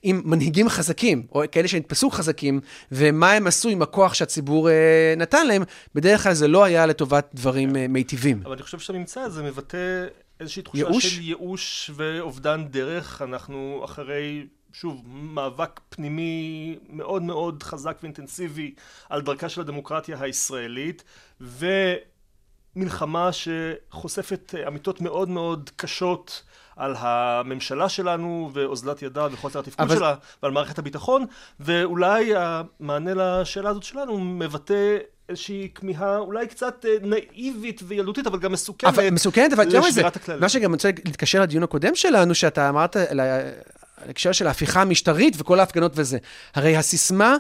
עם מנהיגים חזקים, או כאלה שנתפסו חזקים, ומה הם עשו עם הכוח שהציבור אה, נתן להם. בדרך כלל זה לא היה לטובת דברים אה, מיטיבים.
אבל אני חושב שהממצא הזה מבטא איזושהי תחושה
ייאוש?
של ייאוש ואובדן דרך. אנחנו אחרי, שוב, מאבק פנימי מאוד מאוד חזק ואינטנסיבי על דרכה של הדמוקרטיה הישראלית, ומלחמה שחושפת אה, אמיתות מאוד מאוד קשות. על הממשלה שלנו ואוזלת ידה וחוסר התפקוד
אבל-
שלה ועל מערכת הביטחון ואולי המענה לשאלה הזאת שלנו מבטא איזושהי כמיהה אולי קצת אה, נאיבית וילדותית אבל גם מסוכנת
אבל מסוכנת, אבל יותר מזה. מה שגם רוצה להתקשר לדיון הקודם שלנו, שאתה אמרת, ההקשר של ההפיכה המשטרית וכל ההפגנות וזה. הרי הסיסמה,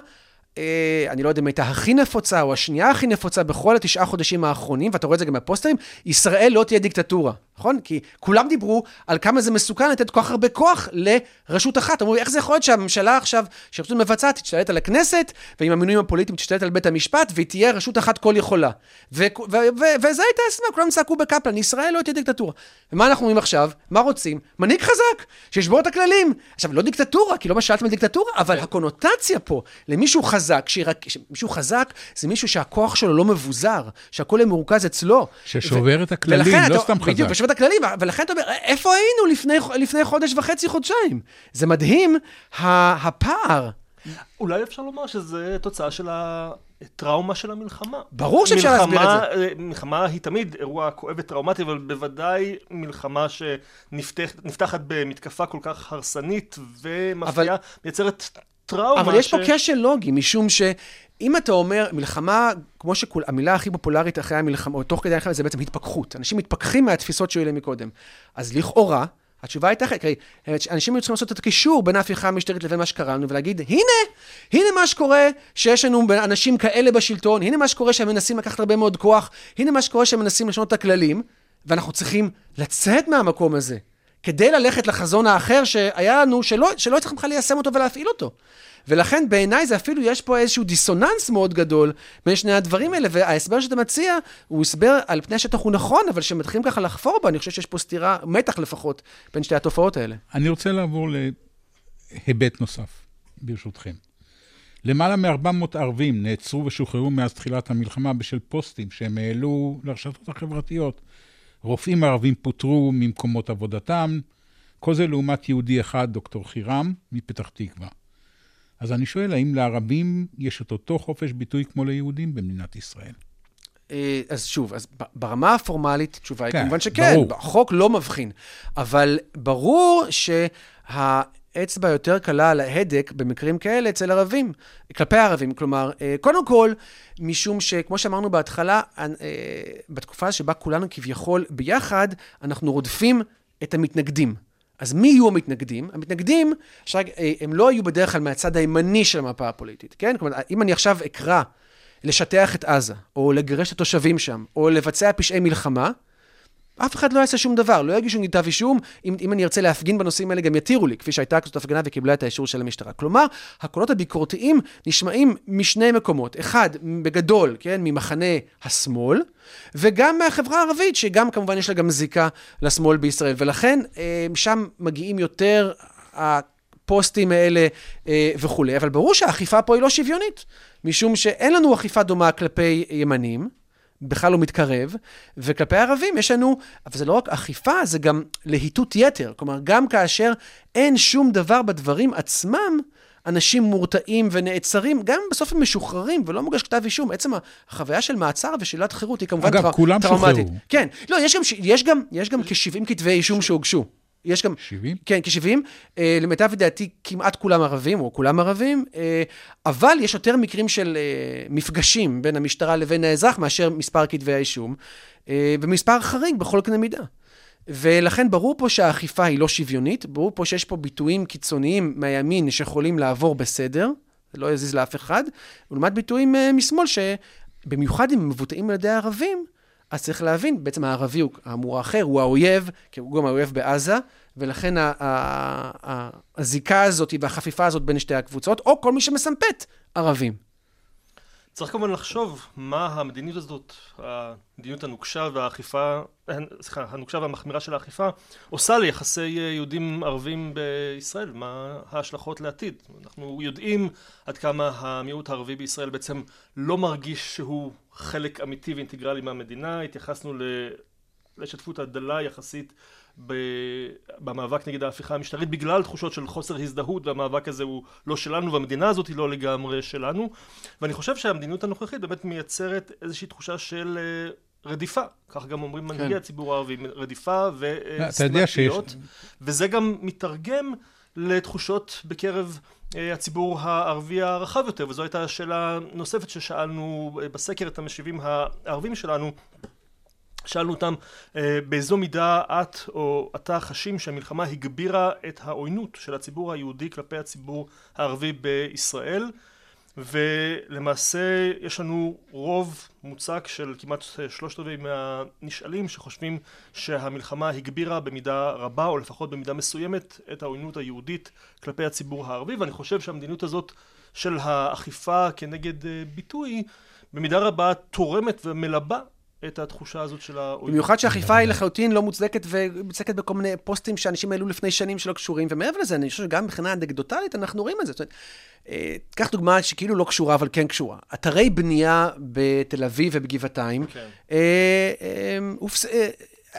אני לא יודע אם הייתה הכי נפוצה או השנייה הכי נפוצה בכל התשעה חודשים האחרונים, ואתה רואה את זה גם בפוסטרים, ישראל לא תהיה דיקטטורה, נכון? כי כולם דיברו על כמה זה מסוכן לתת כל כך הרבה כוח לרשות אחת. אמרו, איך זה יכול להיות שהממשלה עכשיו, שהרשות מבצעת, תשתלט על הכנסת, ועם המינויים הפוליטיים תשתלט על בית המשפט, והיא תהיה רשות אחת כל יכולה. ו- ו- ו- וזו הייתה הסיסמה, כולם צעקו בקפלן, ישראל לא תהיה דיקטטורה. ומה אנחנו אומרים עכשיו? מה רוצים? מנהיג חזק, שישבור את הכללים. עכשיו, לא דיקטטורה, כי לא מה על דיקטטורה, אבל הקונוטציה פה למישהו שירק- מישהו חזק זה מישהו שהכוח שלו לא מבוזר, יהיה מרוכז אצלו.
ששובר את הכללים,
ולכן
לא
אתה-
סתם חזק.
בדיוק, ושובר את הכללים, ולכן אתה אומר, איפה היינו לפני, לפני חודש וחצי, חודשיים? זה מדהים, ה- הפער.
אולי אפשר לומר שזה תוצאה של הטראומה של המלחמה.
ברור שאפשר להסביר את זה.
זה. מלחמה היא תמיד אירוע כואב וטראומטי, אבל בוודאי מלחמה שנפתחת במתקפה כל כך הרסנית ומפתיעה, מייצרת טראומה.
אבל יש פה
ש-
כשל לוגי, משום שאם אתה אומר, מלחמה, כמו שהמילה הכי פופולרית אחרי המלחמה, או תוך כדי המלחמה, זה בעצם התפכחות. אנשים מתפכחים מהתפיסות שהיו להם מקודם. אז לכאורה, התשובה הייתה אחרת, אנשים היו צריכים לעשות את הקישור בין ההפיכה המשטרית לבין מה שקרה לנו, ולהגיד, הנה, הנה מה שקורה שיש לנו אנשים כאלה בשלטון, הנה מה שקורה שהם מנסים לקחת הרבה מאוד כוח, הנה מה שקורה שהם מנסים לשנות את הכללים, ואנחנו צריכים לצאת מהמקום הזה. כדי ללכת לחזון האחר שהיה לנו, שלא, שלא הצלחנו בכלל ליישם אותו ולהפעיל אותו. ולכן בעיניי זה אפילו, יש פה איזשהו דיסוננס מאוד גדול בין שני הדברים האלה, וההסבר שאתה מציע הוא הסבר על פני השטח הוא נכון, אבל כשמתחילים ככה לחפור בו, אני חושב שיש פה סתירה, מתח לפחות, בין שתי התופעות האלה.
אני רוצה לעבור להיבט נוסף, ברשותכם. למעלה מ-400 ערבים נעצרו ושוחררו מאז תחילת המלחמה בשל פוסטים שהם העלו לרשתות החברתיות. רופאים ערבים פוטרו ממקומות עבודתם, כל זה לעומת יהודי אחד, דוקטור חירם, מפתח תקווה. אז אני שואל, האם לערבים יש את אותו חופש ביטוי כמו ליהודים במדינת ישראל?
אה, אז שוב, אז ברמה הפורמלית, התשובה היא
כן,
כמובן שכן.
ברור.
החוק לא מבחין. אבל ברור שהאצבע יותר קלה על ההדק במקרים כאלה אצל ערבים, כלפי הערבים. כלומר, אה, קודם כל, משום שכמו שאמרנו בהתחלה, אה, בתקופה שבה כולנו כביכול ביחד, אנחנו רודפים את המתנגדים. אז מי יהיו המתנגדים? המתנגדים, עכשיו, אה, הם לא היו בדרך כלל מהצד הימני של המפה הפוליטית, כן? כלומר, אם אני עכשיו אקרא לשטח את עזה, או לגרש את התושבים שם, או לבצע פשעי מלחמה, אף אחד לא יעשה שום דבר, לא יגישו לי כתב אישום, אם, אם אני ארצה להפגין בנושאים האלה, גם יתירו לי, כפי שהייתה כזאת הפגנה וקיבלה את האישור של המשטרה. כלומר, הקולות הביקורתיים נשמעים משני מקומות. אחד, בגדול, כן, ממחנה השמאל, וגם מהחברה הערבית, שגם כמובן יש לה גם זיקה לשמאל בישראל. ולכן, אה, שם מגיעים יותר הפוסטים האלה אה, וכולי. אבל ברור שהאכיפה פה היא לא שוויונית, משום שאין לנו אכיפה דומה כלפי ימנים. בכלל לא מתקרב, וכלפי הערבים יש לנו, אבל זה לא רק אכיפה, זה גם להיטות יתר. כלומר, גם כאשר אין שום דבר בדברים עצמם, אנשים מורתעים ונעצרים, גם בסוף הם משוחררים ולא מוגש כתב אישום. עצם החוויה של מעצר ושלילת חירות היא כמובן
אגב,
טר...
כולם
טראומטית.
שוחררו.
כן. לא, יש גם, יש גם, יש גם כ-70 כתבי אישום שהוגשו. יש גם...
70?
כן, כ-70. אה, למיטב ידיעתי, כמעט כולם ערבים, או כולם ערבים, אה, אבל יש יותר מקרים של אה, מפגשים בין המשטרה לבין האזרח מאשר מספר כתבי האישום, אה, ומספר חריג בכל קנה מידה. ולכן ברור פה שהאכיפה היא לא שוויונית, ברור פה שיש פה ביטויים קיצוניים מהימין שיכולים לעבור בסדר, זה לא יזיז לאף אחד, ולעומת ביטויים אה, משמאל, שבמיוחד אם הם מבוטאים על ידי הערבים, אז צריך להבין, בעצם הערבי הוא האמור האחר, הוא האויב, כי הוא גם האויב בעזה, ולכן ה- ה- ה- הזיקה הזאת והחפיפה הזאת בין שתי הקבוצות, או כל מי שמסמפת ערבים.
צריך כמובן לחשוב מה המדיניות הזאת, המדיניות הנוקשה והאכיפה, סליחה, הנוקשה והמחמירה של האכיפה, עושה ליחסי אה, יהודים ערבים בישראל, מה ההשלכות לעתיד. אנחנו יודעים עד כמה המיעוט הערבי בישראל בעצם לא מרגיש שהוא חלק אמיתי ואינטגרלי מהמדינה, התייחסנו ל... לשתפות הדלה יחסית. במאבק נגד ההפיכה המשטרית בגלל תחושות של חוסר הזדהות והמאבק הזה הוא לא שלנו והמדינה הזאת היא לא לגמרי שלנו. ואני חושב שהמדיניות הנוכחית באמת מייצרת איזושהי תחושה של אה, רדיפה. כך גם אומרים מנהיגי
כן.
הציבור הערבי רדיפה וסתימת פיות וזה גם מתרגם לתחושות בקרב אה, הציבור הערבי הרחב יותר. וזו הייתה שאלה נוספת ששאלנו אה, בסקר את המשיבים הערבים שלנו שאלנו אותם אה, באיזו מידה את או אתה חשים שהמלחמה הגבירה את העוינות של הציבור היהודי כלפי הציבור הערבי בישראל? ולמעשה יש לנו רוב מוצק של כמעט שלושת רבעי מהנשאלים שחושבים שהמלחמה הגבירה במידה רבה או לפחות במידה מסוימת את העוינות היהודית כלפי הציבור הערבי. ואני חושב שהמדיניות הזאת של האכיפה כנגד אה, ביטוי במידה רבה תורמת ומלבה את התחושה הזאת של העוינות.
במיוחד שהאכיפה היא לחלוטין לא מוצדקת ומוצדקת בכל מיני פוסטים שאנשים העלו לפני שנים שלא קשורים, ומעבר לזה, אני חושב שגם מבחינה אנקדוטלית אנחנו רואים את זה. אה, קח דוגמה שכאילו לא קשורה, אבל כן קשורה. אתרי בנייה בתל אביב ובגבעתיים,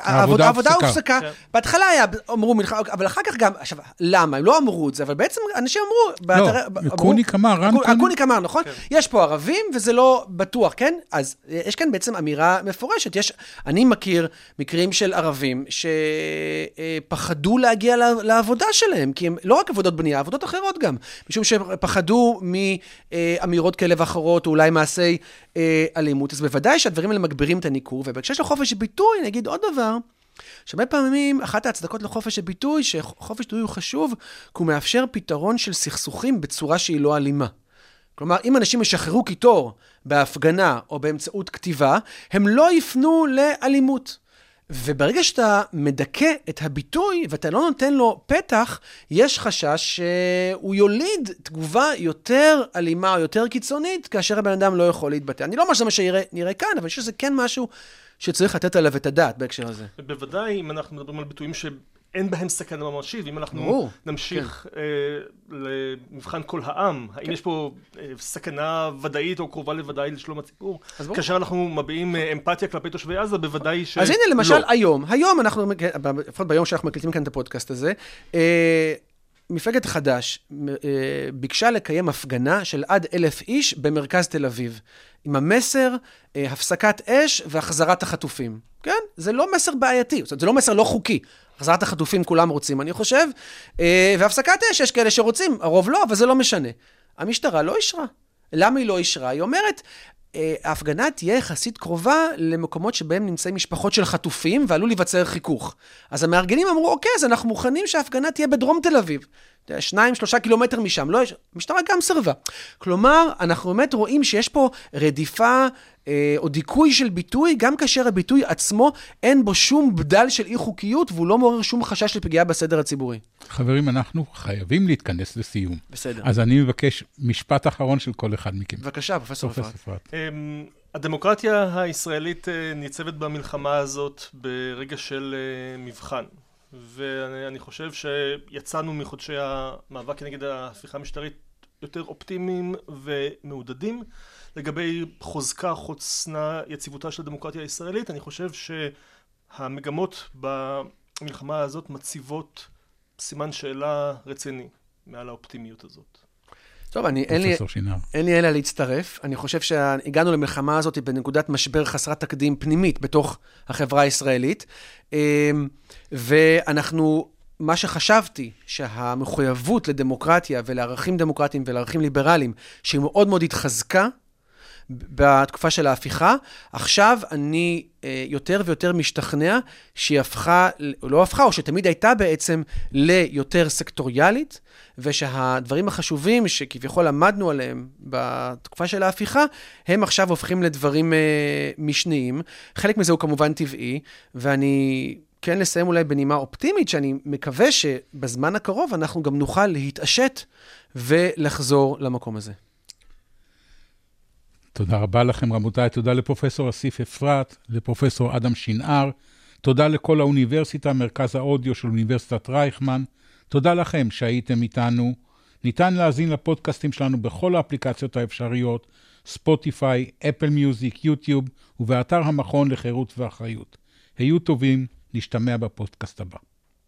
העבודה
העבודה העבודה
הופסקה.
הופסקה.
כן.
בהתחלה היה, אמרו מלחמה, אבל אחר כך גם, עכשיו, למה? הם לא אמרו את זה, אבל בעצם אנשים אמרו... אמרו-
קוניק אמר, רן קוניק-
הקוניק אמר, נכון?
כן.
יש פה ערבים וזה לא בטוח, כן? אז יש כאן בעצם אמירה מפורשת. יש, אני מכיר מקרים של ערבים שפחדו להגיע לעבודה שלהם, כי הם לא רק עבודות בנייה, עבודות אחרות גם, משום שפחדו מאמירות כאלה ואחרות, או אולי מעשי אה, אלימות. אז בוודאי שהדברים האלה מגבירים את הניכור, ובהקשר של חופש ביטוי, אני אגיד עוד דבר. שהרבה פעמים אחת ההצדקות לחופש הביטוי, שחופש ביטוי הוא חשוב, כי הוא מאפשר פתרון של סכסוכים בצורה שהיא לא אלימה. כלומר, אם אנשים ישחררו קיטור בהפגנה או באמצעות כתיבה, הם לא יפנו לאלימות. וברגע שאתה מדכא את הביטוי ואתה לא נותן לו פתח, יש חשש שהוא יוליד תגובה יותר אלימה או יותר קיצונית, כאשר הבן אדם לא יכול להתבטא. אני לא אומר שזה מה שנראה כאן, אבל אני חושב שזה כן משהו שצריך לתת עליו את הדעת בהקשר הזה.
בוודאי, אם אנחנו מדברים על ביטויים ש... אין בהם סכנה ממשית, ואם אנחנו
ברור,
נמשיך כן. אה, למבחן כל העם, האם כן. יש פה אה, סכנה ודאית או קרובה לוודאי לשלום הציבור? כאשר אנחנו מביעים אה, אמפתיה כלפי תושבי עזה, בוודאי שלא.
אז הנה, למשל, לא. היום, היום אנחנו, לפחות ביום שאנחנו מקליטים כאן את הפודקאסט הזה, אה, מפלגת חד"ש אה, ביקשה לקיים הפגנה של עד אלף איש במרכז תל אביב, עם המסר אה, הפסקת אש והחזרת החטופים. כן? זה לא מסר בעייתי, זאת אומרת, זה לא מסר לא חוקי. החזרת החטופים כולם רוצים, אני חושב, אה, והפסקת אש, יש כאלה שרוצים, הרוב לא, אבל זה לא משנה. המשטרה לא אישרה. למה היא לא אישרה? היא אומרת, ההפגנה תהיה יחסית קרובה למקומות שבהם נמצאים משפחות של חטופים ועלול להיווצר חיכוך. אז המארגנים אמרו, אוקיי, אז אנחנו מוכנים שההפגנה תהיה בדרום תל אביב. שניים, שלושה קילומטר משם, לא, המשטרה גם סירבה. כלומר, אנחנו באמת רואים שיש פה רדיפה אה, או דיכוי של ביטוי, גם כאשר הביטוי עצמו אין בו שום בדל של אי חוקיות והוא לא מעורר שום חשש לפגיעה בסדר הציבורי.
חברים, אנחנו חייבים להתכנס לסיום.
בסדר.
אז אני מבקש משפט אחרון של כל אחד מכם.
בבקשה, פרופסור אפרת.
אמ, הדמוקרטיה הישראלית אה, ניצבת במלחמה הזאת ברגע של אה, מבחן. ואני חושב שיצאנו מחודשי המאבק כנגד ההפיכה המשטרית יותר אופטימיים ומעודדים. לגבי חוזקה, חוצנה, יציבותה של הדמוקרטיה הישראלית, אני חושב שהמגמות במלחמה הזאת מציבות סימן שאלה רציני מעל האופטימיות הזאת.
טוב, אני, אין לי, אין לי אלא להצטרף. אני חושב שהגענו למלחמה הזאת בנקודת משבר חסרת תקדים פנימית בתוך החברה הישראלית. אמ, ואנחנו, מה שחשבתי, שהמחויבות לדמוקרטיה ולערכים דמוקרטיים ולערכים ליברליים, שהיא מאוד מאוד התחזקה, בתקופה של ההפיכה. עכשיו אני אה, יותר ויותר משתכנע שהיא הפכה, לא הפכה, או שתמיד הייתה בעצם ליותר סקטוריאלית, ושהדברים החשובים שכביכול למדנו עליהם בתקופה של ההפיכה, הם עכשיו הופכים לדברים אה, משניים. חלק מזה הוא כמובן טבעי, ואני... כן לסיים אולי בנימה אופטימית, שאני מקווה שבזמן הקרוב אנחנו גם נוכל להתעשת ולחזור למקום הזה.
תודה רבה לכם, רבותיי. תודה לפרופסור אסיף אפרת, לפרופסור אדם שנער. תודה לכל האוניברסיטה, מרכז האודיו של אוניברסיטת רייכמן. תודה לכם שהייתם איתנו. ניתן להאזין לפודקאסטים שלנו בכל האפליקציות האפשריות, ספוטיפיי, אפל מיוזיק, יוטיוב ובאתר המכון לחירות ואחריות. היו טובים, נשתמע בפודקאסט הבא.